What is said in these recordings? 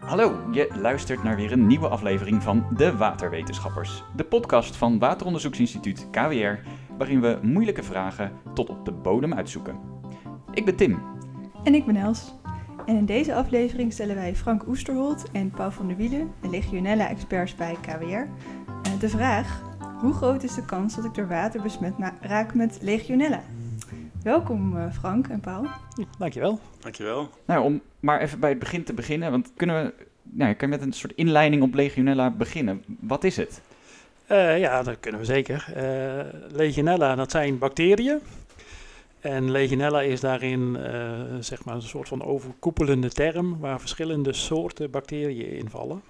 Hallo, je luistert naar weer een nieuwe aflevering van De Waterwetenschappers, de podcast van Wateronderzoeksinstituut KWR, waarin we moeilijke vragen tot op de bodem uitzoeken. Ik ben Tim. En ik ben Els. En in deze aflevering stellen wij Frank Oesterholt en Paul van der Wielen, Legionella-experts bij KWR, eh, de vraag: hoe groot is de kans dat ik door water besmet raak met Legionella? Welkom uh, Frank en Paul. Dankjewel. Dankjewel. Nou, om maar even bij het begin te beginnen, want kunnen we, nou, kan je met een soort inleiding op Legionella beginnen? Wat is het? Uh, ja, dat kunnen we zeker. Uh, Legionella, dat zijn bacteriën. En Legionella is daarin uh, zeg maar een soort van overkoepelende term waar verschillende soorten bacteriën in vallen.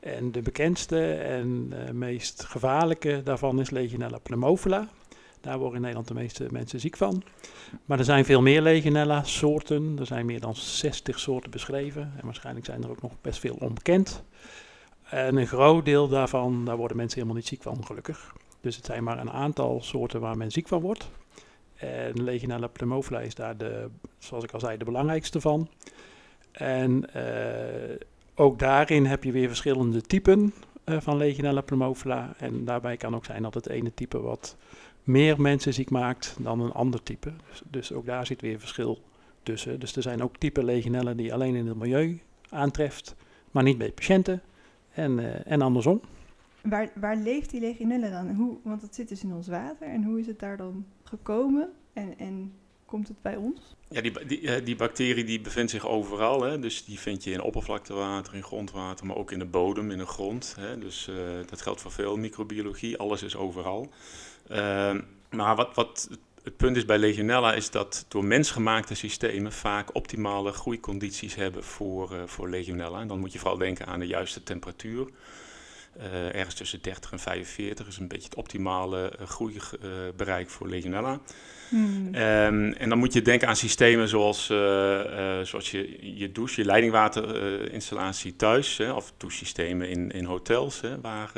En de bekendste en meest gevaarlijke daarvan is Legionella pneumophila. Daar worden in Nederland de meeste mensen ziek van. Maar er zijn veel meer Legionella-soorten. Er zijn meer dan 60 soorten beschreven. En waarschijnlijk zijn er ook nog best veel onbekend. En een groot deel daarvan, daar worden mensen helemaal niet ziek van, gelukkig. Dus het zijn maar een aantal soorten waar men ziek van wordt. En Legionella pneumophila is daar, de, zoals ik al zei, de belangrijkste van. En uh, ook daarin heb je weer verschillende typen uh, van Legionella pneumophila. En daarbij kan ook zijn dat het ene type wat meer mensen ziek maakt dan een ander type. Dus, dus, ook daar zit weer verschil tussen. Dus er zijn ook type legionellen die alleen in het milieu aantreft, maar niet bij patiënten en, uh, en andersom. Waar, waar leeft die legionella dan? Hoe, want het zit dus in ons water. En hoe is het daar dan gekomen? En, en komt het bij ons? Ja, die, die, die bacterie die bevindt zich overal. Hè? Dus die vind je in oppervlaktewater, in grondwater, maar ook in de bodem, in de grond. Hè? Dus uh, dat geldt voor veel microbiologie. Alles is overal. Uh, maar wat, wat het punt is bij Legionella is dat door mensgemaakte systemen vaak optimale groeicondities hebben voor, uh, voor Legionella. En dan moet je vooral denken aan de juiste temperatuur. Uh, ergens tussen 30 en 45 is een beetje het optimale uh, groeibereik voor Legionella. Hmm. Um, en dan moet je denken aan systemen zoals, zoals je, je douche, je leidingwaterinstallatie thuis, hè, of douchesystemen in, in hotels hè, waar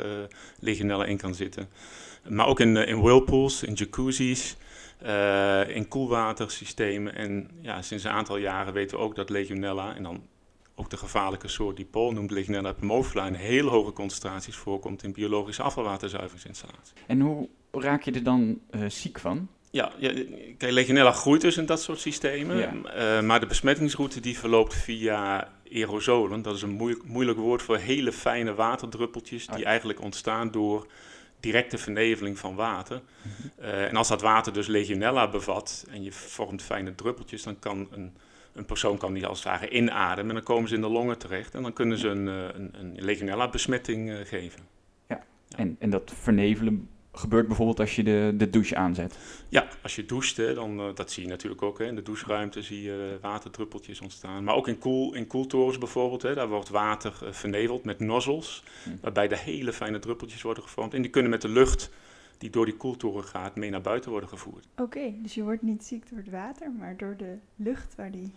Legionella in kan zitten. Maar ook in, in whirlpools, in jacuzzis, uh, in koelwatersystemen. En ja, sinds een aantal jaren weten we ook dat Legionella, en dan ook de gevaarlijke soort die Paul noemt, Legionella pneumophila, in hele hoge concentraties voorkomt in biologische afvalwaterzuiveringsinstallaties. En hoe raak je er dan uh, ziek van? Ja, ja, kijk, Legionella groeit dus in dat soort systemen. Ja. Uh, maar de besmettingsroute die verloopt via aerosolen. Dat is een moeilijk, moeilijk woord voor hele fijne waterdruppeltjes die eigenlijk ontstaan door directe verneveling van water. Mm-hmm. Uh, en als dat water dus legionella bevat en je vormt fijne druppeltjes, dan kan een, een persoon kan die als het ware inademen en dan komen ze in de longen terecht en dan kunnen ze een, een, een legionella besmetting uh, geven. Ja, ja. En, en dat vernevelen gebeurt bijvoorbeeld als je de, de douche aanzet? Ja, als je doucht, hè, dan, uh, dat zie je natuurlijk ook. Hè, in de doucheruimte zie je waterdruppeltjes ontstaan. Maar ook in, koel, in koeltorens bijvoorbeeld, hè, daar wordt water uh, verneveld met nozzels. Hmm. Waarbij de hele fijne druppeltjes worden gevormd. En die kunnen met de lucht die door die koeltoren gaat mee naar buiten worden gevoerd. Oké, okay, dus je wordt niet ziek door het water, maar door de lucht waar die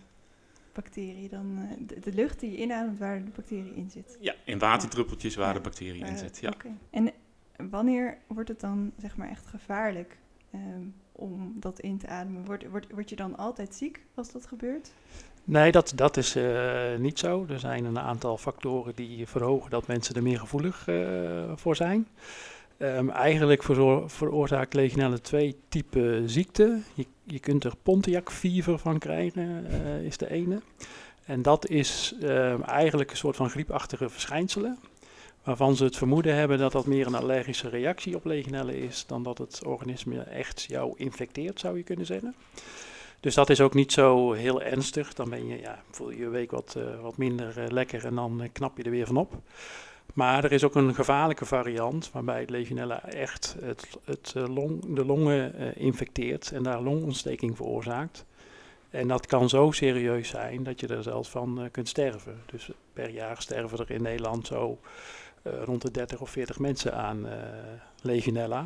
bacterie dan, uh, de, de, lucht die je inademt waar de bacterie in zit. Ja, in waterdruppeltjes waar ja. de bacterie in zit. Ja. Okay. En wanneer wordt het dan zeg maar echt gevaarlijk um, om dat in te ademen? Word, word, word je dan altijd ziek als dat gebeurt? Nee, dat, dat is uh, niet zo. Er zijn een aantal factoren die verhogen dat mensen er meer gevoelig uh, voor zijn. Um, eigenlijk veroor, veroorzaakt Legionella twee typen ziekten. Je, je kunt er Pontiac fever van krijgen, uh, is de ene. En dat is um, eigenlijk een soort van griepachtige verschijnselen waarvan ze het vermoeden hebben dat dat meer een allergische reactie op legionella is dan dat het organisme echt jou infecteert, zou je kunnen zeggen. Dus dat is ook niet zo heel ernstig. Dan ben je, ja, voel je je week wat, uh, wat minder uh, lekker en dan knap je er weer van op. Maar er is ook een gevaarlijke variant waarbij legionella echt het, het, long, de longen infecteert en daar longontsteking veroorzaakt. En dat kan zo serieus zijn dat je er zelfs van kunt sterven. Dus per jaar sterven er in Nederland zo rond de 30 of 40 mensen aan Legionella.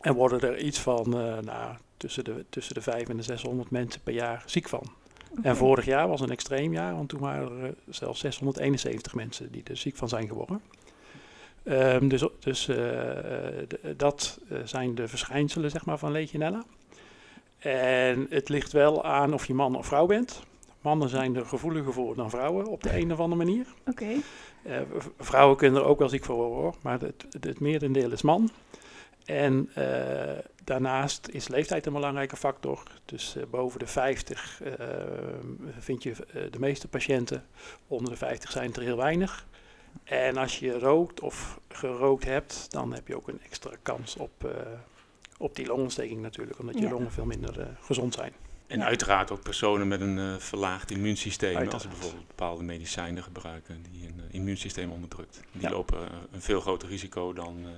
En worden er iets van nou, tussen, de, tussen de 5 en de 600 mensen per jaar ziek van. Okay. En vorig jaar was een extreem jaar, want toen waren er zelfs 671 mensen die er ziek van zijn geworden. Um, dus dus dat zijn de verschijnselen zeg maar, van Legionella. En het ligt wel aan of je man of vrouw bent. Mannen zijn er gevoeliger voor dan vrouwen op de een of andere manier. Oké. Uh, vrouwen kunnen er ook wel ziek voor worden, hoor, maar het, het merendeel is man. En uh, daarnaast is leeftijd een belangrijke factor. Dus uh, boven de 50 vind je de meeste patiënten. Onder de 50 zijn het er heel weinig. En als je rookt of gerookt hebt, dan heb je ook een extra kans op, op die longontsteking natuurlijk. Omdat je Ja. longen veel minder gezond zijn. En Ja. uiteraard ook personen met een eh, verlaagd immuunsysteem. Als ze bijvoorbeeld bepaalde medicijnen gebruiken die een eh, immuunsysteem onderdrukt. Die Ja. lopen eh, een veel groter risico dan eh,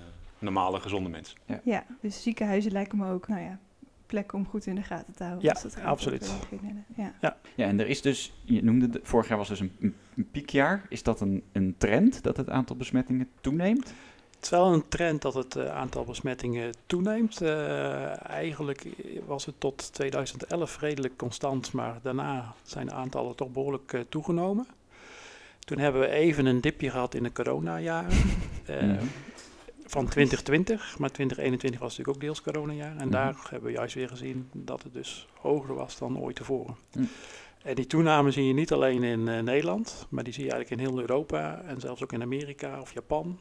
normale gezonde mensen. Ja, dus ziekenhuizen lijken me ook, nou ja, plekken om goed in de gaten te houden. Ja, als gaat absoluut. over legionellen. Ja. Ja, en er is dus, je noemde, het, vorig jaar was dus een, piekjaar. Is dat een, een trend dat het aantal besmettingen toeneemt? Het is wel een trend dat het eh, aantal besmettingen toeneemt. Eh, eigenlijk was het tot 2011 redelijk constant, maar daarna zijn de aantallen toch behoorlijk eh, toegenomen. Toen hebben we even een dipje gehad in de coronajaren eh, Mhm. Van 2020, maar 2021 was natuurlijk ook deels coronajaar. En Mhm. daar hebben we juist weer gezien dat het dus hoger was dan ooit tevoren. Mhm. En die toename zie je niet alleen in eh, Nederland, maar die zie je eigenlijk in heel Europa en zelfs ook in Amerika of Japan.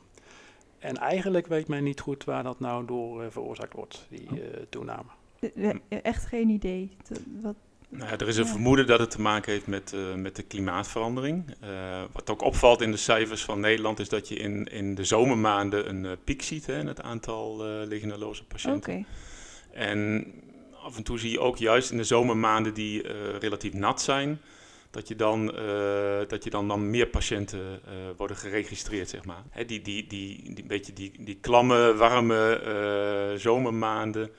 En eigenlijk weet men niet goed waar dat nou door eh, veroorzaakt wordt, die eh, toename. Echt geen idee. Wat, Nou ja, er is een Ja. vermoeden dat het te maken heeft met, eh, met de klimaatverandering. Eh, wat ook opvalt in de cijfers van Nederland is dat je in, in de zomermaanden een eh, piek ziet hè, in het aantal legionelloze Oké. patiënten. En af en toe zie je ook juist in de zomermaanden die relatief nat zijn, dat je dan, dat je dan, dan meer patiënten eh, worden geregistreerd, zeg maar. Hè, die, die, die, die, beetje die, die klamme, warme zomermaanden,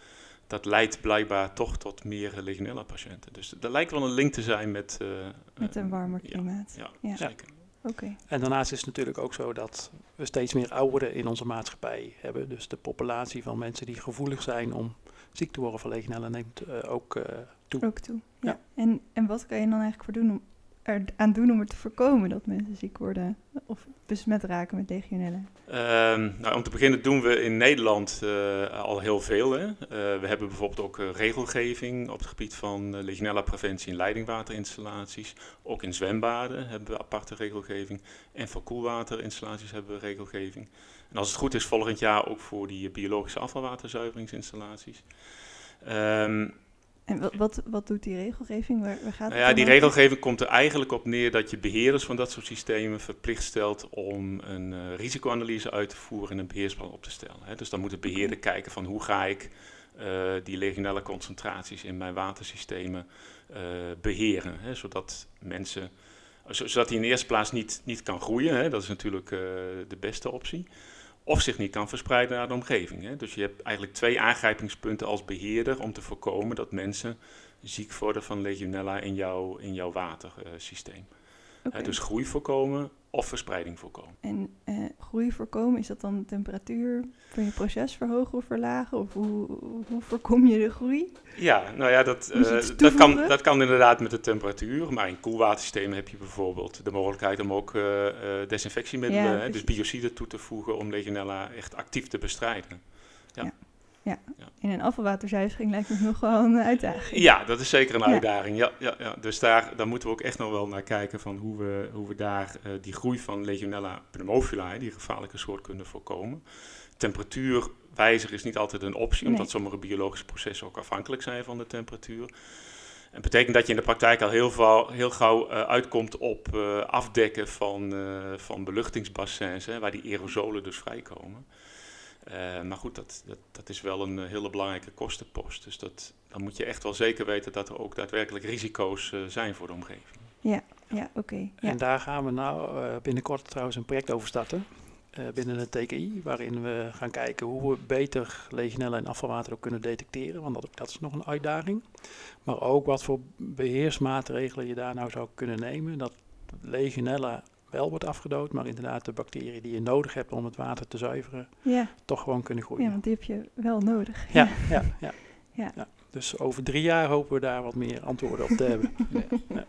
dat leidt blijkbaar toch tot meer legionella-patiënten. Dus er lijkt wel een link te zijn met... eh, Met een eh, warmer klimaat. Ja, Ja. zeker. Oké. En daarnaast is het natuurlijk ook zo dat we steeds meer ouderen in onze maatschappij hebben. Dus de populatie van mensen die gevoelig zijn om ziek te worden van legionella neemt eh, ook eh, toe. Ook toe. Ja. Ja. En, en wat kan je dan eigenlijk voor doen om, er aan doen om er te voorkomen dat mensen ziek worden of besmet raken met legionellen? Ehm, nou, om te beginnen doen we in Nederland eh, al heel veel. Hè. Eh, we hebben bijvoorbeeld ook eh, regelgeving op het gebied van legionella-preventie in leidingwaterinstallaties. Ook in zwembaden hebben we aparte regelgeving. En voor koelwaterinstallaties hebben we regelgeving. En als het goed is, volgend jaar ook voor die biologische afvalwaterzuiveringsinstallaties. Ehm, En wat, wat, wat doet die regelgeving? Waar, waar gaat nou ja, die over? regelgeving komt er eigenlijk op neer dat je beheerders van dat soort systemen verplicht stelt om een eh, risicoanalyse uit te voeren en een beheersplan op te stellen. Hè. Dus dan moet de beheerder kijken van hoe ga ik eh, die legionelle concentraties in mijn watersystemen eh, beheren. Hè, zodat mensen, zo- zodat die in de eerste plaats niet, niet kan groeien, hè, dat is natuurlijk de beste optie. Of zich niet kan verspreiden naar de omgeving. Hè. Dus je hebt eigenlijk twee aangrijpingspunten als beheerder om te voorkomen dat mensen ziek worden van legionella in jouw, in jouw watersysteem. Dus groei voorkomen of verspreiding voorkomen. En eh, groei voorkomen, is dat dan de temperatuur van je proces verhogen of verlagen? Of hoe, hoe voorkom je de groei? Ja, nou ja, dat, eh, dat, kan, dat kan inderdaad met de temperatuur. Maar in koelwatersystemen heb je bijvoorbeeld de mogelijkheid om ook eh, desinfectiemiddelen, Ja, hè, dus biociden toe te voegen om legionella echt actief te bestrijden. In een afvalwaterzuivering lijkt me nog wel een uitdaging. Ja, dat is zeker een Ja. uitdaging. Ja, ja, ja. Dus daar, daar moeten we ook echt nog wel naar kijken van hoe we, hoe we daar eh, die groei van Legionella pneumophilae, die gevaarlijke soort, kunnen voorkomen. Temperatuurwijzer is niet altijd een optie, omdat sommige biologische processen ook afhankelijk zijn van de temperatuur. En betekent dat je in de praktijk al heel, val- heel gauw eh, uitkomt op eh, afdekken van, eh, van beluchtingsbassins, hè, waar die aerosolen dus vrijkomen. Eh, maar goed, dat, dat, dat is wel een eh, hele belangrijke kostenpost. Dus dat, dan moet je echt wel zeker weten dat er ook daadwerkelijk risico's eh, zijn voor de omgeving. Ja, oké. Ja. En daar gaan we nou eh, binnenkort trouwens een project over starten. eh, binnen de TKI, waarin we gaan kijken hoe we beter legionella in afvalwater ook kunnen detecteren. Want dat, dat is nog een uitdaging. Maar ook wat voor beheersmaatregelen je daar nou zou kunnen nemen. Dat legionella wel wordt afgedood, maar inderdaad de bacteriën die je nodig hebt om het water te zuiveren, Ja, toch gewoon kunnen ja, groeien. want die heb je wel nodig. Ja, ja, ja. Ja. ja. Dus over drie jaar hopen we daar wat meer antwoorden op te hebben.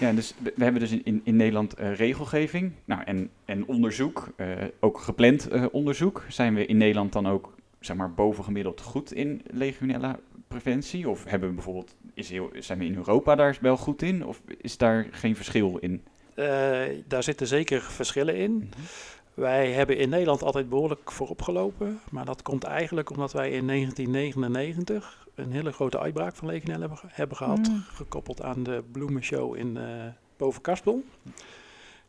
Ja, dus we hebben dus in, in, in Nederland eh, regelgeving nou, en, en onderzoek, eh, ook gepland eh, onderzoek. Zijn we in Nederland dan ook zeg maar, bovengemiddeld goed in legionella preventie? Of hebben we bijvoorbeeld, is heel, zijn we in Europa daar wel goed in? Of is daar geen verschil in? Uh, daar zitten zeker verschillen in. Mm -hmm. Wij hebben in Nederland altijd behoorlijk voorop gelopen. Maar dat komt eigenlijk omdat wij in 1999 een hele grote uitbraak van legionella hebben, hebben gehad. Mm. Gekoppeld aan de bloemenshow in uh, boven Karspel.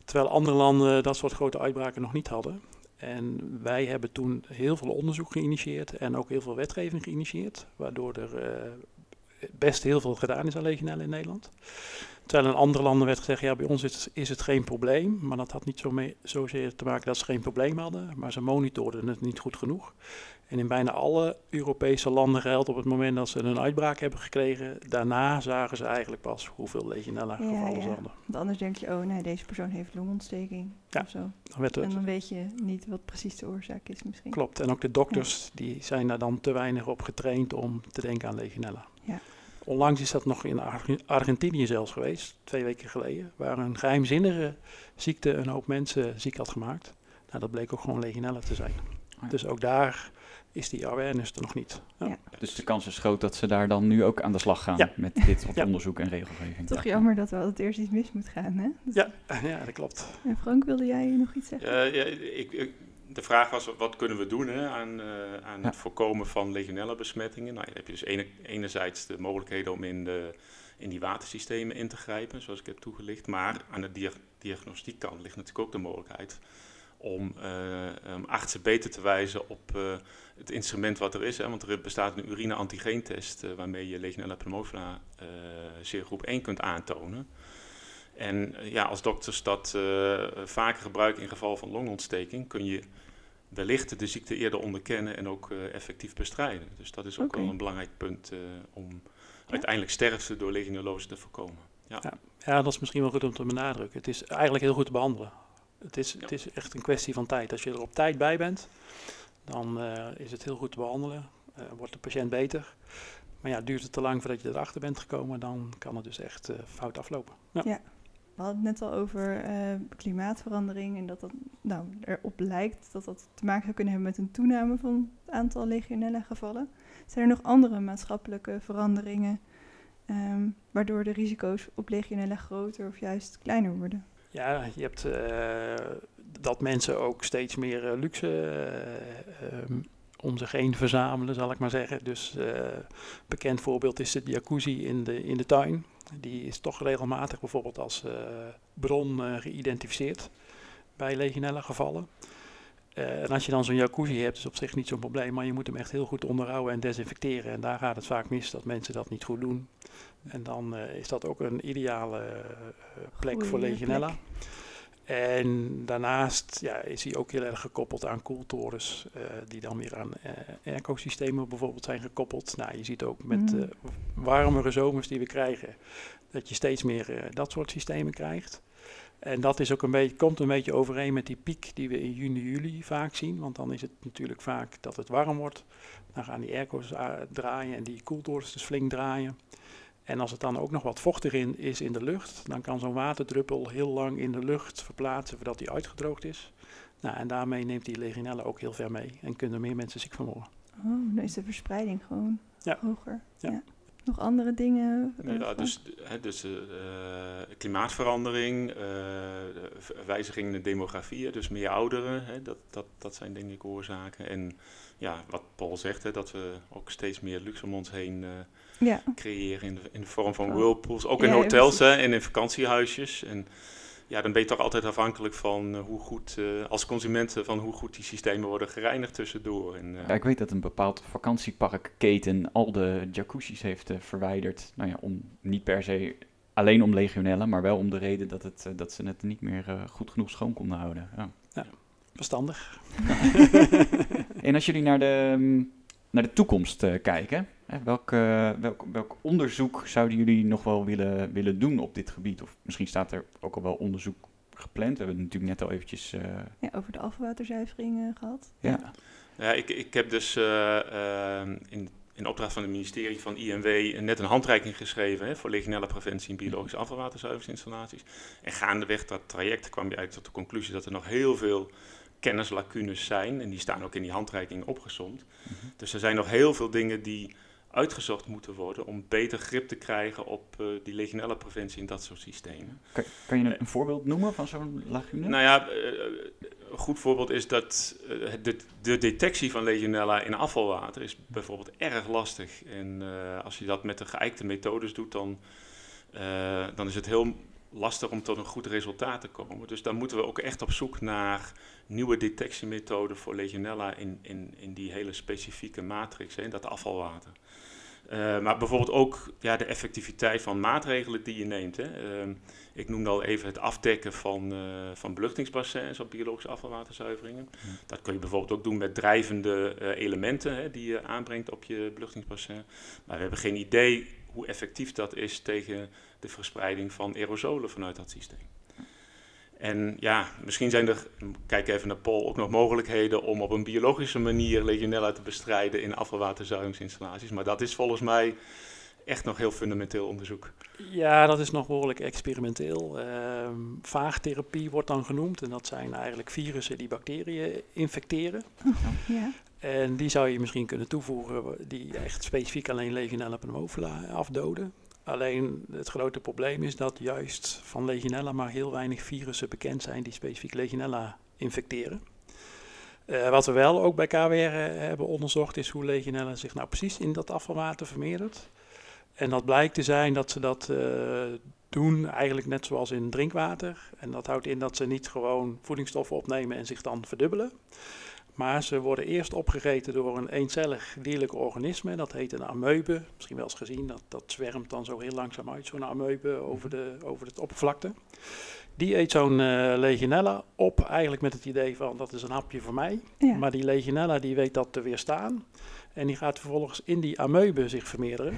Terwijl andere landen dat soort grote uitbraken nog niet hadden. En wij hebben toen heel veel onderzoek geïnitieerd en ook heel veel wetgeving geïnitieerd. Waardoor er uh, best heel veel gedaan is aan legionella in Nederland. Terwijl in andere landen werd gezegd, ja, bij ons is, is het geen probleem. Maar dat had niet zo mee, zozeer te maken dat ze geen probleem hadden, maar ze monitorden het niet goed genoeg. En in bijna alle Europese landen geldt op het moment dat ze een uitbraak hebben gekregen, daarna zagen ze eigenlijk pas hoeveel legionella gevallen ja. ze hadden. Want anders denk je, oh nee, deze persoon heeft longontsteking Ja. of zo. Dan werd het, En dan weet je niet wat precies de oorzaak is misschien. klopt. En ook de dokters die zijn daar dan te weinig op getraind om te denken aan legionella. Ja. Onlangs is dat nog in Arge- Argentinië zelfs geweest, twee weken geleden, waar een geheimzinnige ziekte een hoop mensen ziek had gemaakt. Nou, dat bleek ook gewoon legionella te zijn. Ja. Dus ook daar is die awareness er nog niet. Ja. Ja. Dus de kans is groot dat ze daar dan nu ook aan de slag gaan Ja. met dit onderzoek en regelgeving. Toch Ja. jammer dat er altijd eerst iets mis moet gaan, hè? Dat- Ja, ja, dat klopt. En Frank, wilde jij nog iets zeggen? Ik, ik- de vraag was, wat kunnen we doen hè, aan, eh, aan Ja. het voorkomen van legionella besmettingen? Nou, dan heb je dus ene- enerzijds de mogelijkheden om in, de, in die watersystemen in te grijpen, zoals ik heb toegelicht. Maar aan de dia- diagnostiekkant ligt natuurlijk ook de mogelijkheid om um, artsen beter te wijzen op eh, het instrument wat er is. Hè, want er bestaat een urine-antigeentest waarmee je Legionella pneumophila eh sergroep 1 kunt aantonen. En eh, ja, als dokters dat eh, vaker gebruiken in geval van longontsteking, kun je wellicht de ziekte eerder onderkennen en ook eh, effectief bestrijden. Dus dat is ook wel een belangrijk punt eh, om uiteindelijk sterfte door legionellose te voorkomen. Ja. Ja. Ja, dat is misschien wel goed om te benadrukken. Het is eigenlijk heel goed te behandelen. Het is, Ja. het is echt een kwestie van tijd. Als je er op tijd bij bent, dan eh, is het heel goed te behandelen. Eh, wordt de patiënt beter. Maar ja, duurt het te lang voordat je erachter bent gekomen, dan kan het dus echt eh, fout aflopen. Ja. We hadden het net al over eh, klimaatverandering en dat dat nou, erop lijkt dat dat te maken zou kunnen hebben met een toename van het aantal legionella gevallen. Zijn er nog andere maatschappelijke veranderingen ehm, waardoor de risico's op legionella groter of juist kleiner worden? Ja, je hebt eh, dat mensen ook steeds meer eh, luxe ehm, om zich heen verzamelen, zal ik maar zeggen. Dus eh bekend voorbeeld is de jacuzzi in de, in de tuin. Die is toch regelmatig bijvoorbeeld als eh, bron eh, geïdentificeerd bij legionella gevallen. En als je dan zo'n jacuzzi hebt, is op zich niet zo'n probleem, maar je moet hem echt heel goed onderhouden en desinfecteren. En daar gaat het vaak mis dat mensen dat niet goed doen. En dan is dat ook een ideale plek voor legionella. plek. En daarnaast ja, is hij ook heel erg gekoppeld aan koeltorens, eh, die dan weer aan eh airco-systemen bijvoorbeeld zijn gekoppeld. Nou, je ziet ook met Mm. de warmere zomers die we krijgen, dat je steeds meer eh, dat soort systemen krijgt. En dat is ook een beetje, komt een beetje overeen met die piek die we in juni, juli vaak zien. Want dan is het natuurlijk vaak dat het warm wordt. Dan gaan die airco's draaien en die koeltorens dus flink draaien. En als het dan ook nog wat vochtig in, is in de lucht, dan kan zo'n waterdruppel heel lang in de lucht verplaatsen voordat die uitgedroogd is. Nou, en daarmee neemt die legionella ook heel ver mee en kunnen er meer mensen ziek van worden. Oh, dan is de verspreiding gewoon Ja. hoger. Ja. Nog andere dingen? eh, Ja, dus hè, dus, eh, klimaatverandering, eh, de v- wijziging in de demografie, dus meer ouderen, hè, dat, dat, dat zijn denk ik oorzaken. En ja, wat Paul zegt, hè, dat we ook steeds meer luxe om ons heen eh, ja. creëren in de, in de vorm van whirlpools, ook Ja, in ja, hotels hè, en in vakantiehuisjes. En ja, dan ben je toch altijd afhankelijk van eh, hoe goed, eh, als consument, eh, van hoe goed die systemen worden gereinigd tussendoor. En, eh, Ja, ik weet dat een bepaald vakantieparkketen al de jacuzzis heeft verwijderd. Nou ja, om, niet per se alleen om legionella, maar wel om de reden dat, het, dat ze het niet meer goed genoeg schoon konden houden. Ja. Verstandig. En als jullie naar de, mm, naar de toekomst eh, kijken, welk, eh, welk, welk onderzoek zouden jullie nog wel willen, willen doen op dit gebied? Of misschien staat er ook al wel onderzoek gepland. We hebben het natuurlijk net al eventjes... eh, ja, over de afvalwaterzuivering eh, gehad. ja. Ja, ik, ik heb dus eh, eh, in, in opdracht van het ministerie van INW net een handreiking geschreven hè, voor legionella preventie in biologische afvalwaterzuiveringsinstallaties. En gaandeweg dat traject kwam je eigenlijk tot de conclusie dat er nog heel veel kennislacunes zijn. En die staan ook in die handreiking opgesomd. Mhm. Dus er zijn nog heel veel dingen die uitgezocht moeten worden om beter grip te krijgen op uh, die legionella-preventie in dat soort systemen. Kan, kan je een, een, voorbeeld noemen van zo'n lagune? Nou ja, een goed voorbeeld is dat de, de, detectie van legionella in afvalwater is bijvoorbeeld erg lastig. En als je dat met de geëikte methodes doet, dan, dan is het heel lastig om tot een goed resultaat te komen. Dus dan moeten we ook echt op zoek naar nieuwe detectiemethoden voor Legionella in, in, in die hele specifieke matrix, hè, in dat afvalwater. Uh, maar bijvoorbeeld ook ja, de effectiviteit van maatregelen die je neemt. Hè. Uh, ik noemde al even het afdekken van, uh, van beluchtingsbassins op biologische afvalwaterzuiveringen. Dat kun je bijvoorbeeld ook doen met drijvende elementen hè, die je aanbrengt op je beluchtingsbassin. Maar we hebben geen idee hoe effectief dat is tegen de verspreiding van aerosolen vanuit dat systeem. En ja, misschien zijn er, kijk even naar Paul, ook nog mogelijkheden om op een biologische manier Legionella te bestrijden in afvalwaterzuiveringsinstallaties. Maar dat is volgens mij echt nog heel fundamenteel onderzoek. Ja, dat is nog behoorlijk experimenteel. Uh, vaagtherapie wordt dan genoemd. En dat zijn eigenlijk virussen die bacteriën infecteren. Ja. En die zou je misschien kunnen toevoegen die echt specifiek alleen Legionella pneumophila afdoden. Alleen het grote probleem is dat juist van Legionella maar heel weinig virussen bekend zijn die specifiek Legionella infecteren. Uh, wat we wel ook bij KWR uh, hebben onderzocht is hoe Legionella zich nou precies in dat afvalwater vermeerdert. En dat blijkt te zijn dat ze dat uh, doen eigenlijk net zoals in drinkwater. En dat houdt in dat ze niet gewoon voedingsstoffen opnemen en zich dan verdubbelen. Maar ze worden eerst opgegeten door een eencellig dierlijk organisme. Dat heet een amoebe. Misschien wel eens gezien, dat, dat zwermt dan zo heel langzaam uit, zo'n amoebe over, de, over het oppervlakte. Die eet zo'n uh, legionella op, eigenlijk met het idee van dat is een hapje voor mij. Ja. Maar die legionella die weet dat te weerstaan. En die gaat vervolgens in die amoebe zich vermeerderen.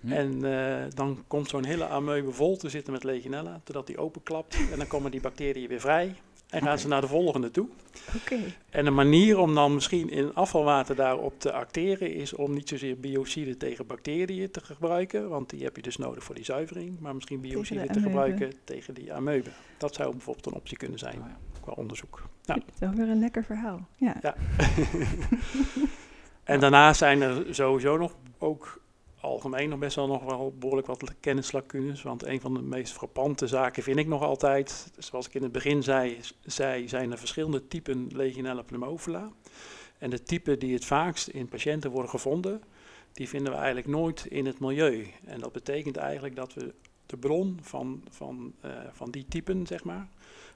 Ja. En uh, dan komt zo'n hele amoebe vol te zitten met legionella, totdat die openklapt. En dan komen die bacteriën weer vrij. En gaan ze naar de volgende toe. Okay. En een manier om dan misschien in afvalwater daarop te acteren is om niet zozeer biocide tegen bacteriën te gebruiken, want die heb je dus nodig voor die zuivering, maar misschien biocide te gebruiken tegen die ameuben. Dat zou bijvoorbeeld een optie kunnen zijn oh qua onderzoek. Nou. Dat is wel weer een lekker verhaal. Ja. ja. en daarna zijn er sowieso nog ook algemeen nog best wel nog wel behoorlijk wat kennislacunes. Want een van de meest frappante zaken vind ik nog altijd, zoals ik in het begin zei, zijn er verschillende typen Legionella pneumophila. En de typen die het vaakst in patiënten worden gevonden, die vinden we eigenlijk nooit in het milieu. En dat betekent eigenlijk dat we de bron van, van, uh, van die typen, zeg maar,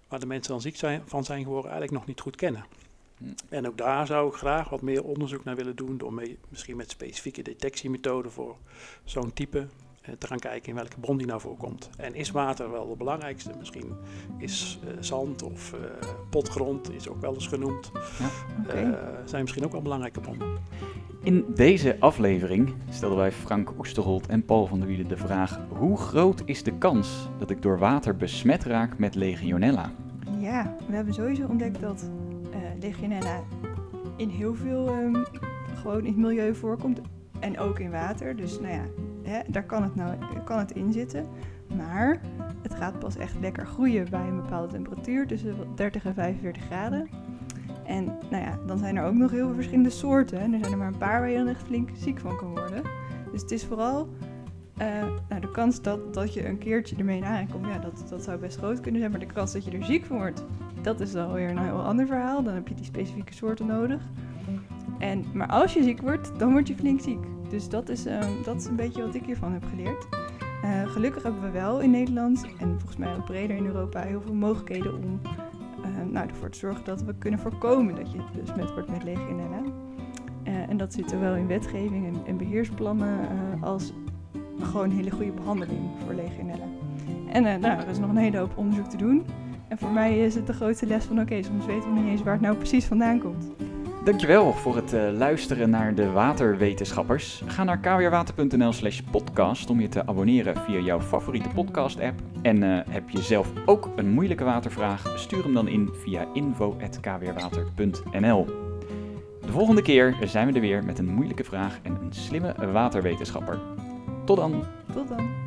waar de mensen dan ziek zijn, van zijn geworden, eigenlijk nog niet goed kennen. En ook daar zou ik graag wat meer onderzoek naar willen doen, door mee, misschien met specifieke detectiemethoden voor zo'n type eh, te gaan kijken in welke bron die nou voorkomt. En is water wel de belangrijkste? Misschien is uh, zand of uh, potgrond is ook wel eens genoemd. Ja, okay. uh, zijn misschien ook wel belangrijke bronnen. In deze aflevering stelden wij Frank Oesterholt en Paul van der Wielen de vraag: hoe groot is de kans dat ik door water besmet raak met Legionella? Ja, we hebben sowieso ontdekt dat Legionella in heel veel um, gewoon in het milieu voorkomt. En ook in water. Dus nou ja, hè, daar kan het, nou, kan het in zitten. Maar het gaat pas echt lekker groeien bij een bepaalde temperatuur. Tussen 30 en 45 graden. En nou ja, dan zijn er ook nog heel veel verschillende soorten. En er zijn er maar een paar waar je dan echt flink ziek van kan worden. Dus het is vooral uh, nou, de kans dat, dat je een keertje ermee in aankomt, ja, dat, dat zou best groot kunnen zijn. Maar de kans dat je er ziek van wordt, dat is dan weer een heel ander verhaal. Dan heb je die specifieke soorten nodig. En, maar als je ziek wordt, dan word je flink ziek. Dus dat is, uh, dat is een beetje wat ik hiervan heb geleerd. Uh, gelukkig hebben we wel in Nederland en volgens mij ook breder in Europa heel veel mogelijkheden om uh, nou, ervoor te zorgen dat we kunnen voorkomen dat je besmet wordt met legionella. en dat zit er wel in wetgeving en, en beheersplannen als gewoon hele goede behandeling voor legionella. En uh, nou, er is nog een hele hoop onderzoek te doen. En voor mij is het de grootste les van oké, okay, soms weten we niet eens waar het nou precies vandaan komt. Dankjewel voor het uh, luisteren naar de waterwetenschappers. Ga naar kwrwater.nl slash podcast om je te abonneren via jouw favoriete podcast app. En uh, heb je zelf ook een moeilijke watervraag? Stuur hem dan in via info.kwrwater.nl De volgende keer zijn we er weer met een moeilijke vraag en een slimme waterwetenschapper. Tot dan. Tot dan.